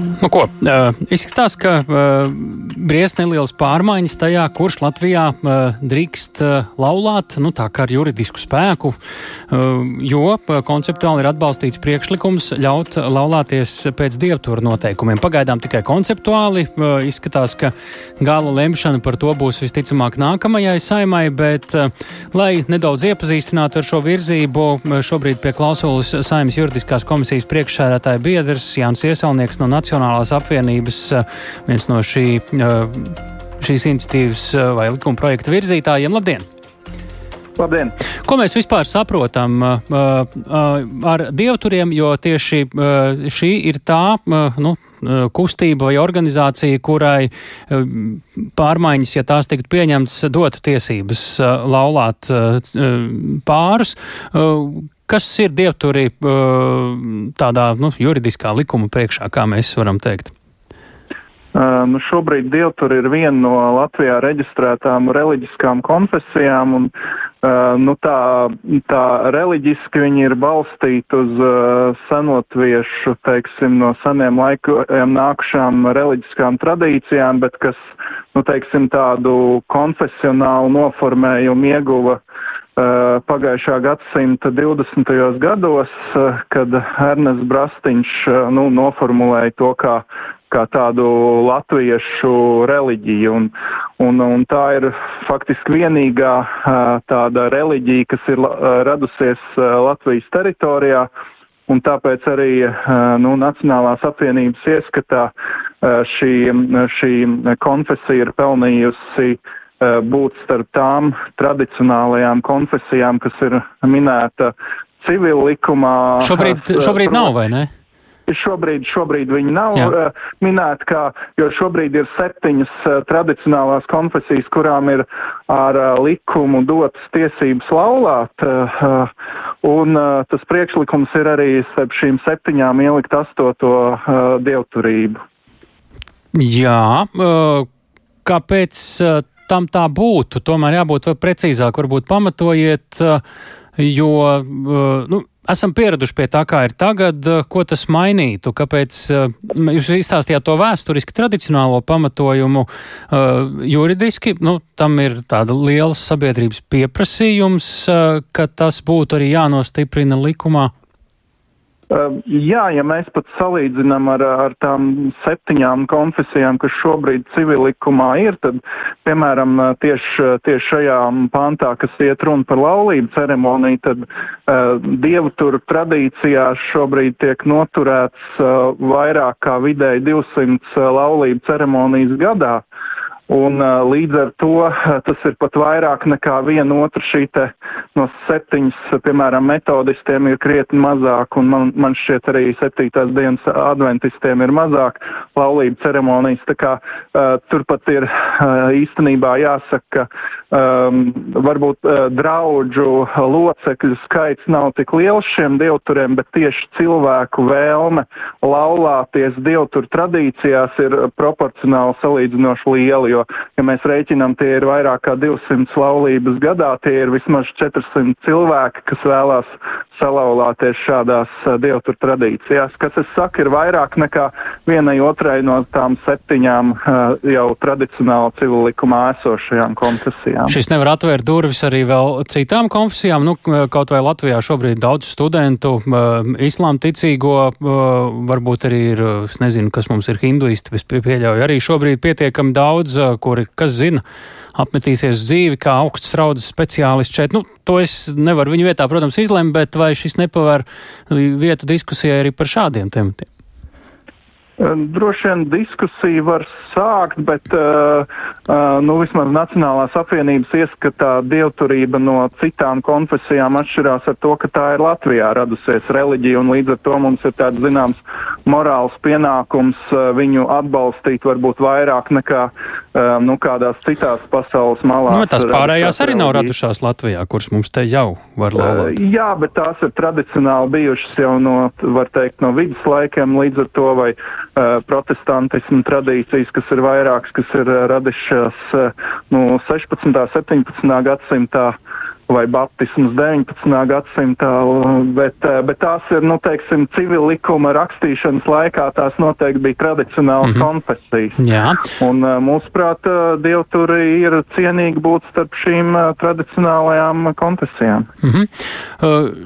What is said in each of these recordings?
Nu, ko, uh, izskatās, ka uh, briest nelielas pārmaiņas tajā, kurš Latvijā uh, drīkst uh, laulāt, nu, tā kā ar juridisku spēku, uh, jo uh, konceptuāli ir atbalstīts priekšlikums ļaut laulāties pēc dievturu noteikumiem. Pagaidām tikai konceptuāli uh, izskatās, ka gala lemšana par to būs visticamāk nākamajai saimai, bet, uh, lai nedaudz iepazīstinātu ar šo virzību, šobrīd pie klausulas saimas juridiskās komisijas priekšsēdētāja biedrs Jānis Iesalnieks no Nacionālā Nacionālās apvienības eh, viens no šī, eh, šīs iniciatīvas eh, vai likuma projekta virzītājiem. Labdien! Labdien. Ko mēs vispār saprotam uh, uh, ar dievturiem, jo tieši uh, šī ir tā, nu, kustība vai organizācija, kurai pārmaiņas, ja tās tiktu pieņemtas, dotu tiesības laulāt pārus. Kas ir dievturi tādā nu, juridiskā likuma priekšā, kā mēs varam teikt? Uh, nu šobrīd dievturi ir viena no Latvijā reģistrētām reliģiskām konfesijām, un uh, nu, tā, tā reliģiski viņi ir balstīti uz uh, senotviešu, teiksim, no seniem laikiem nākušām reliģiskām tradīcijām, bet kas, nu, teiksim, tādu konfesionālu noformējumu ieguva Uh, pagājušā gadsimta 20. gados, uh, kad Ernests Brastiņš uh, nu, noformulēja to kā, kā tādu latviešu reliģiju. Un, un, un tā ir faktiski vienīgā tāda reliģija, kas ir radusies Latvijas teritorijā. Un tāpēc arī nu, Nacionālās apvienības ieskatā šī, šī konfesija ir pelnījusi uh, Eh, būt starp tām tradicionālajām konfesijām, kas ir minēta civil likumā. Šobrīd, eh, šobrīd nav, vai ne? Šobrīd, šobrīd viņi nav Jā. uh, minēti, kā, jo šobrīd ir septiņas tradicionālās konfesijas, kurām ir ar likumu dotas tiesības laulāt, un tas priekšlikums ir arī starp šīm septiņām ielikt astoto dievturību. Jā, kāpēc tam tā būtu. Tomēr jābūt vēl precīzāk, varbūt pamatojiet, eh, jo eh, nu, esam pieraduši pie tā, kā ir tagad, eh, ko tas mainītu. Kāpēc jūs izstāstījāt to vēsturiski tradicionālo pamatojumu juridiski? Nu, tam ir tāda liela sabiedrības pieprasījums, ka tas būtu arī jānostiprina likumā. Ehm, jā, ja mēs pat salīdzinām ar, ar tām septiņām konfesijām, kas šobrīd civilikumā ir, tad, piemēram, tieši, tieši šajā pantā, kas iet runa par laulību ceremoniju, tad uh, dievu tur tradīcijās šobrīd tiek noturēts uh, vairāk kā vidēji 200 laulību ceremonijas gadā. Un uh, līdz ar to tas ir pat vairāk nekā viena otra šī te no septiņas, piemēram, metodistiem ir krietni mazāk, un man, man šķiet arī septītās dienas adventistiem ir mazāk laulību ceremonijas. Tā kā uh, turpat ir uh, īstenībā jāsaka, ka um, varbūt uh, draudžu locekļu skaits nav tik liels šiem dievturiem, bet tieši cilvēku vēlme laulāties dievtur tradīcijās ir proporcionāli salīdzinoši liela, jo, ja mēs rēķinām, tie ir vairāk kā 200 laulības gadā, tie ir vismaz 400 cilvēki, kas vēlās salauzties šādās dievtur tradīcijās, kas, es saku, ir vairāk nekā vienai otrai no tām septiņām jau tradicionāli civil likumā esošajām konfesijām. Šis nevar atvērt durvis arī vēl citām konfesijām, nu, kaut vai Latvijā šobrīd daudz studentu, islām ticīgo, varbūt arī ir, es nezinu, kas mums ir hinduisti, es pieļauju arī šobrīd pietiekami daudz, kuri, kas zina, apmetīsies dzīvi kā augsts raudas speciālists šeit. Nu, to es nevaru viņu vietā, protams, izlemt, bet vai šis nepavēr vietu diskusijai arī par šādiem tematiem? Droši vien diskusiju var sākt, bet uh, uh, nu, vismaz Nacionālās apvienības ieskatā dievturība no citām konfesijām atšķirās ar to, ka tā ir Latvijā radusies reliģija, un līdz ar to mums ir tāds zināms morāls pienākums uh, viņu atbalstīt varbūt vairāk nekā uh, nu, kādās citās pasaules malās. Nu, tās pārējās arī nav radušās Latvijā, kuras mums te jau var laulāt. Uh, jā, bet tās ir tradicionāli bijušas jau no, var teikt, no vidus laikiem līdz ar to vai Uh, protestantismu tradīcijas, kas ir vairākas, kas ir uh, radušās uh, no 16. un 17. gadsimtā. Vai baptisms 19. gadsimtā, bet, bet tās ir, nu, teiksim, civil likuma rakstīšanas laikā tās noteikti bija tradicionālas mm -hmm. konfesijas. Jā. Un mūsuprāt, dievturi ir cienīgi būt starp šīm tradicionālajām konfesijām. Mm -hmm.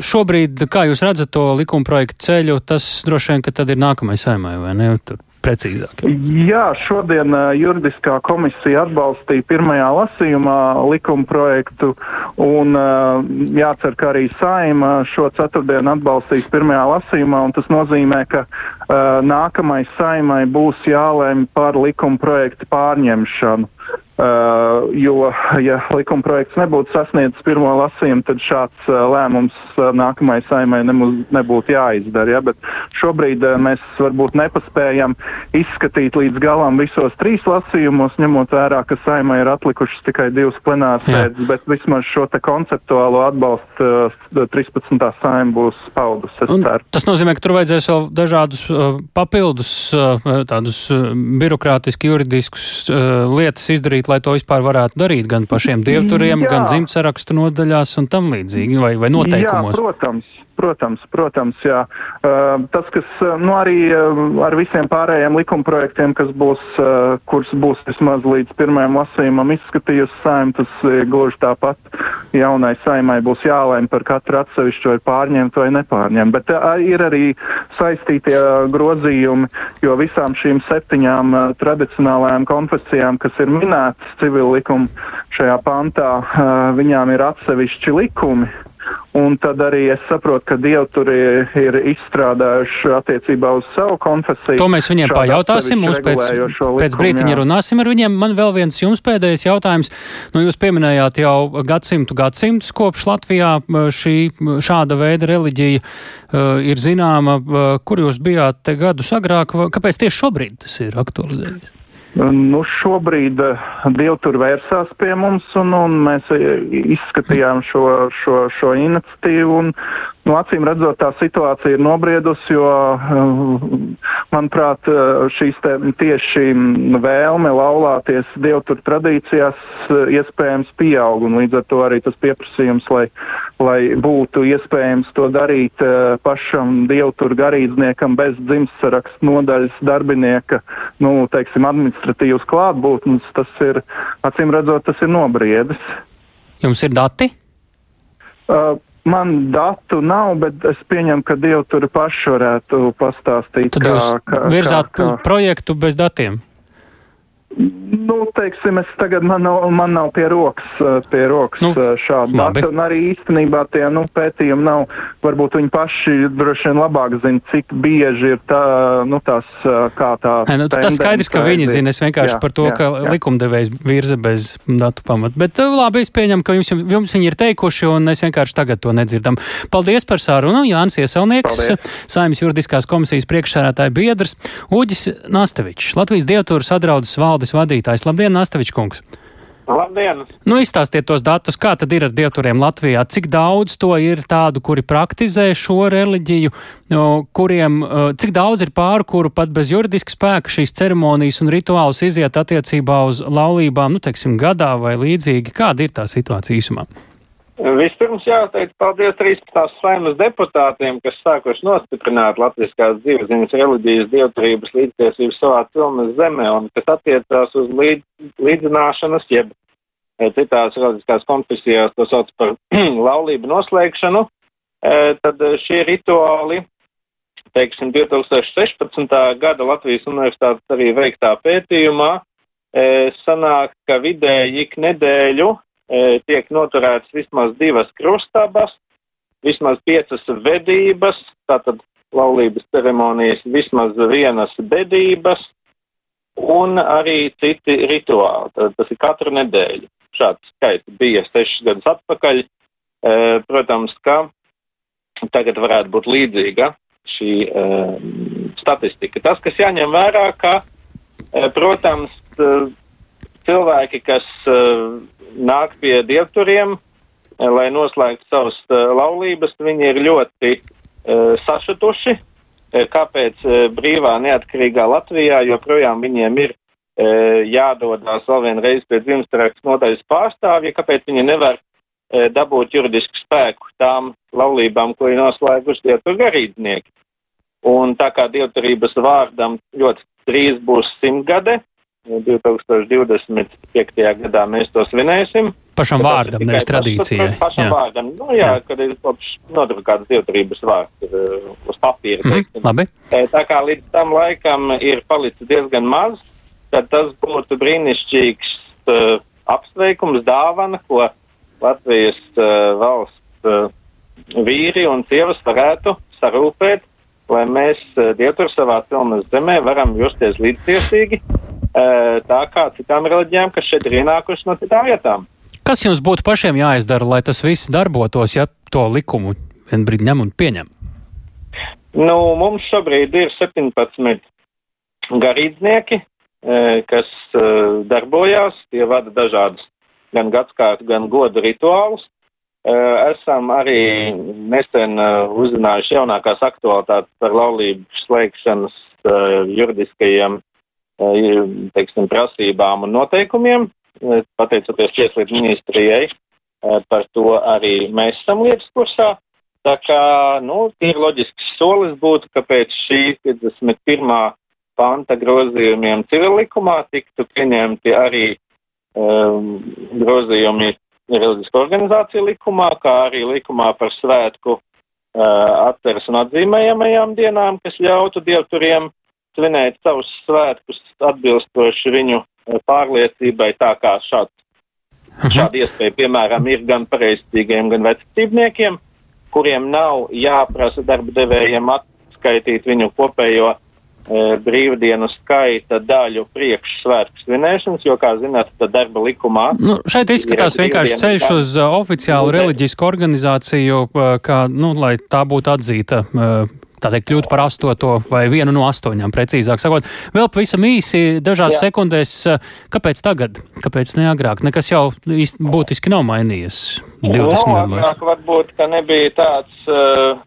šobrīd, kā jūs redzat to likuma projektu ceļu, tas droši vien, ka tad ir nākamais saimai, vai ne? Tur precīzāk. Jā, šodien uh, juridiskā komisija atbalstīja pirmajā lasījumā likuma projektu, un uh, jācer, ka arī saima šo ceturtdienu atbalstīs pirmajā lasījumā, un tas nozīmē, ka uh, nākamais saimai būs jālēm par likuma projektu pārņemšanu. Uh, jo, ja likuma projekts nebūtu sasniedzis pirmo lasījumu, tad šāds uh, lēmums uh, nākamajai saimai nebūtu jāizdara. Ja? Bet šobrīd uh, mēs varbūt nepaspējam izskatīt līdz galam visos trīs lasījumos, ņemot vērā, ka saimai ir atlikušas tikai divas plenāras sēdes, bet vismaz šo konceptuālo atbalstu uh, 13. saima būs paudus. Tas nozīmē, ka tur vajadzēs vēl dažādus uh, papildus, uh, tādus uh, birokrātiski juridiskus uh, lietas izdarīt lai to vispār varētu darīt gan pašiem dievturiem, Jā. gan dzimtsarakstu nodaļās un tam līdzīgi, vai, vai noteikumos? Jā, protams. Protams, protams, jā. Uh, tas, kas, nu, arī uh, ar visiem pārējiem likumprojektiem, kas būs, uh, kurus būs vismaz līdz pirmajam lasījumam izskatījusi saim, tas gluži tāpat jaunai saimai būs jālēm par katru atsevišķu vai pārņemt vai nepārņemt. Bet ir arī saistītie grozījumi, jo visām šīm septiņām tradicionālajām konfesijām, kas ir minētas civil likuma šajā pantā, viņām ir atsevišķi likumi Un tad arī es saprotu, ka dievi tur ir, ir izstrādājuši attiecībā uz savu konfesiju. To mēs viņiem pajautāsim. Mums pēc, likumu, pēc brītiņa jā. runāsim ar viņiem. Man vēl viens jums pēdējais jautājums. Nu, jūs pieminējāt jau gadsimtu gadsimtus kopš Latvijā šī šāda veida reliģija uh, ir zināma. Uh, kur jūs bijāt te gadus agrāk? Kāpēc tieši šobrīd tas ir aktualizējies? Nu, šobrīd uh, Dievu tur vērsās pie mums, un, un mēs eh, izskatījām šo, šo, šo iniciatīvu, un, Nu, acīm redzot, tā situācija ir nobriedusi, jo, eh, manuprāt, eh, šīs te tieši vēlme laulāties dievtur tradīcijās eh, iespējams pieaug, un līdz ar to arī tas pieprasījums, lai, lai būtu iespējams to darīt pašam dievtur garīdzniekam bez dzimtsarakstu nodaļas darbinieka, nu, teiksim, administratīvas klātbūtnes, tas ir, acīm redzot, tas ir nobriedis. Jums ir dati? Uh, Man datu nav, bet es pieņemu, ka Dievu tur paši varētu pastāstīt. Tad kā, jūs kā, virzāt kā, kā... projektu bez datiem? Nu, teiksim, es tagad man nav, man nav pie rokas, eh, pie rokas nu, eh, šāda data, un arī īstenībā tie, nu, pētījumi nav, varbūt viņi paši droši vien labāk zina, cik bieži ir tā, nu, tās, eh, kā tā. Nē, nu, tas skaidrs, ka viņi zina, es vienkārši jā, par to, jā, ka jā. likumdevējs virza bez datu pamatu. Bet labi, es pieņemu, ka jums, jums viņi ir teikuši, un es vienkārši tagad to nedzirdam. Paldies par sārunu, Jānis Iesaunieks, Saimnes juridiskās komisijas priekšsērētāja biedrs, Uģis Nastevičs, Latvijas dievtūras atraudas valdes valdes vadītājs. Labdien, Nastavičs kungs! Labdien! Nu, izstāstiet tos datus, kā tad ir ar dievturiem Latvijā, cik daudz to ir tādu, kuri praktizē šo reliģiju, kuriem, cik daudz ir pāru, kuru pat bez juridiska spēka šīs ceremonijas un rituālus iziet attiecībā uz laulībām, nu, teiksim, gadā vai līdzīgi. Kāda ir tā situācija īsumā? Vispirms jāteic paldies 13. saimas deputātiem, kas sākuši nostiprināt latviskās dzīveziņas reliģijas dievturības līdztiesību savā cilmes zemē un kas attiecās uz līdz, līdzināšanas, jeb e, citās reliģiskās konfesijās to sauc par laulību noslēgšanu, e, tad šie rituāli, teiksim, 2016. gada Latvijas universitātes arī veiktā pētījumā, e, sanāk, ka vidēji ik nedēļu tiek noturētas vismaz divas krustabas, vismaz piecas vedības, tātad laulības ceremonijas, vismaz vienas bedības un arī citi rituāli. Tad tas ir katru nedēļu. Šāds skaits bija sešas gadus atpakaļ. E, protams, ka tagad varētu būt līdzīga šī e, statistika. Tas, kas jāņem vērā, ka, protams, cilvēki, kas uh, nāk pie dievturiem, uh, lai noslēgtu savas uh, laulības, viņi ir ļoti uh, sašutuši, uh, kāpēc uh, brīvā neatkarīgā Latvijā joprojām viņiem ir uh, jādodās vēl vienreiz pie dzimstarakstu nodaļas pārstāvja, kāpēc viņi nevar dabūt juridisku spēku tām laulībām, ko ir noslēguši dievtur garīdznieki. Un tā kā dievturības vārdam ļoti drīz būs simtgade, 2025. gadā mēs to svinēsim. Pašam vārdam, nevis tradīcijai. Pašam jā. vārdam. Nu, jā, jā. kad ir nodrukāts dievturības vārds ir, uh, uz papīra. Mm, labi. Tā kā līdz tam laikam ir palicis diezgan maz, tad tas būtu brīnišķīgs uh, apsveikums, dāvana, ko Latvijas uh, valsts uh, vīri un sievas varētu sarūpēt, lai mēs uh, Dievtur savā cilmes zemē varam justies līdztiesīgi, tā kā citām reliģijām, kas šeit ir ienākuši no citām vietām. Kas jums būtu pašiem jāizdara, lai tas viss darbotos, ja to likumu vien brīdi ņem un pieņem? Nu, mums šobrīd ir 17 garīdznieki, kas darbojās, tie vada dažādus gan gadskārtu, gan godu rituālus. Esam arī nesen uzzinājuši jaunākās aktualitātes par laulību slēgšanas juridiskajiem, teiksim, prasībām un noteikumiem pateicoties Tieslietu ministrijai, eh, par to arī mēs esam lietas kursā. Tā kā, nu, ir loģisks solis būtu, ka pēc šī 51. panta grozījumiem civilikumā tiktu pieņemti arī um, grozījumi reliģisko organizāciju likumā, kā arī likumā par svētku uh, atceres un atzīmējamajām dienām, kas ļautu dievturiem svinēt savus svētkus atbilstoši viņu pārliecībai, tā kā šāds, mhm. šāda iespēja, piemēram, ir gan pareizcīgiem, gan veccībniekiem, kuriem nav jāprasa darba devējiem atskaitīt viņu kopējo e, brīvdienu skaita daļu priekš svētku svinēšanas, jo, kā zināt, tad darba likumā. Nu, šeit izskatās vienkārši ceļš uz uh, oficiālu reliģisku organizāciju, uh, kā, nu, lai tā būtu atzīta uh, tā teikt, kļūt par astoto vai vienu no astoņām, precīzāk sakot. Vēl pavisam īsi, dažās Jā. sekundēs, eh, kāpēc tagad, kāpēc ne agrāk? Nekas jau īsti būtiski nav mainījies 20 no, gadu laikā. Varbūt, ka nebija tāds, uh,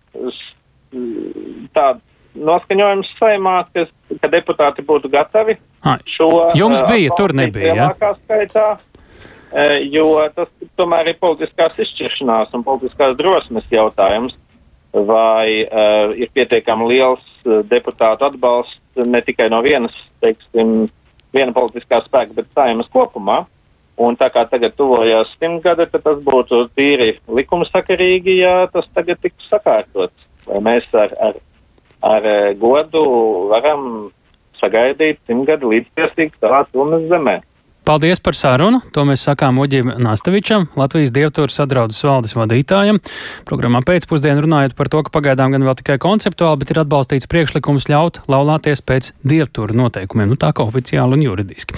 tāds noskaņojums saimā, kas, ka deputāti būtu gatavi Ai, šo. Jums eh, bija, uh, tur nebija, jā? Ja? Skaitā, uh, jo tas tomēr ir politiskās izšķiršanās un politiskās drosmes jautājums vai uh, ir pietiekami liels uh, deputātu atbalsts ne tikai no vienas, teiksim, viena politiskā spēka, bet saimas kopumā. Un tā kā tagad tuvojās simtgade, tad tas būtu tīri likumsakarīgi, ja tas tagad tiktu sakārtots. Vai mēs ar, ar, ar eh, godu varam sagaidīt simtgadu līdztiesīgi savā pilnas zemē. Paldies par sarunu. To mēs sakām Uģim Nastavičam, Latvijas dievtūras sadraudzes valdes vadītājam. Programmā pēcpusdienā runājot par to, ka pagaidām gan vēl tikai konceptuāli, bet ir atbalstīts priekšlikums ļaut laulāties pēc dievtūra noteikumiem, nu tā kā oficiāli un juridiski.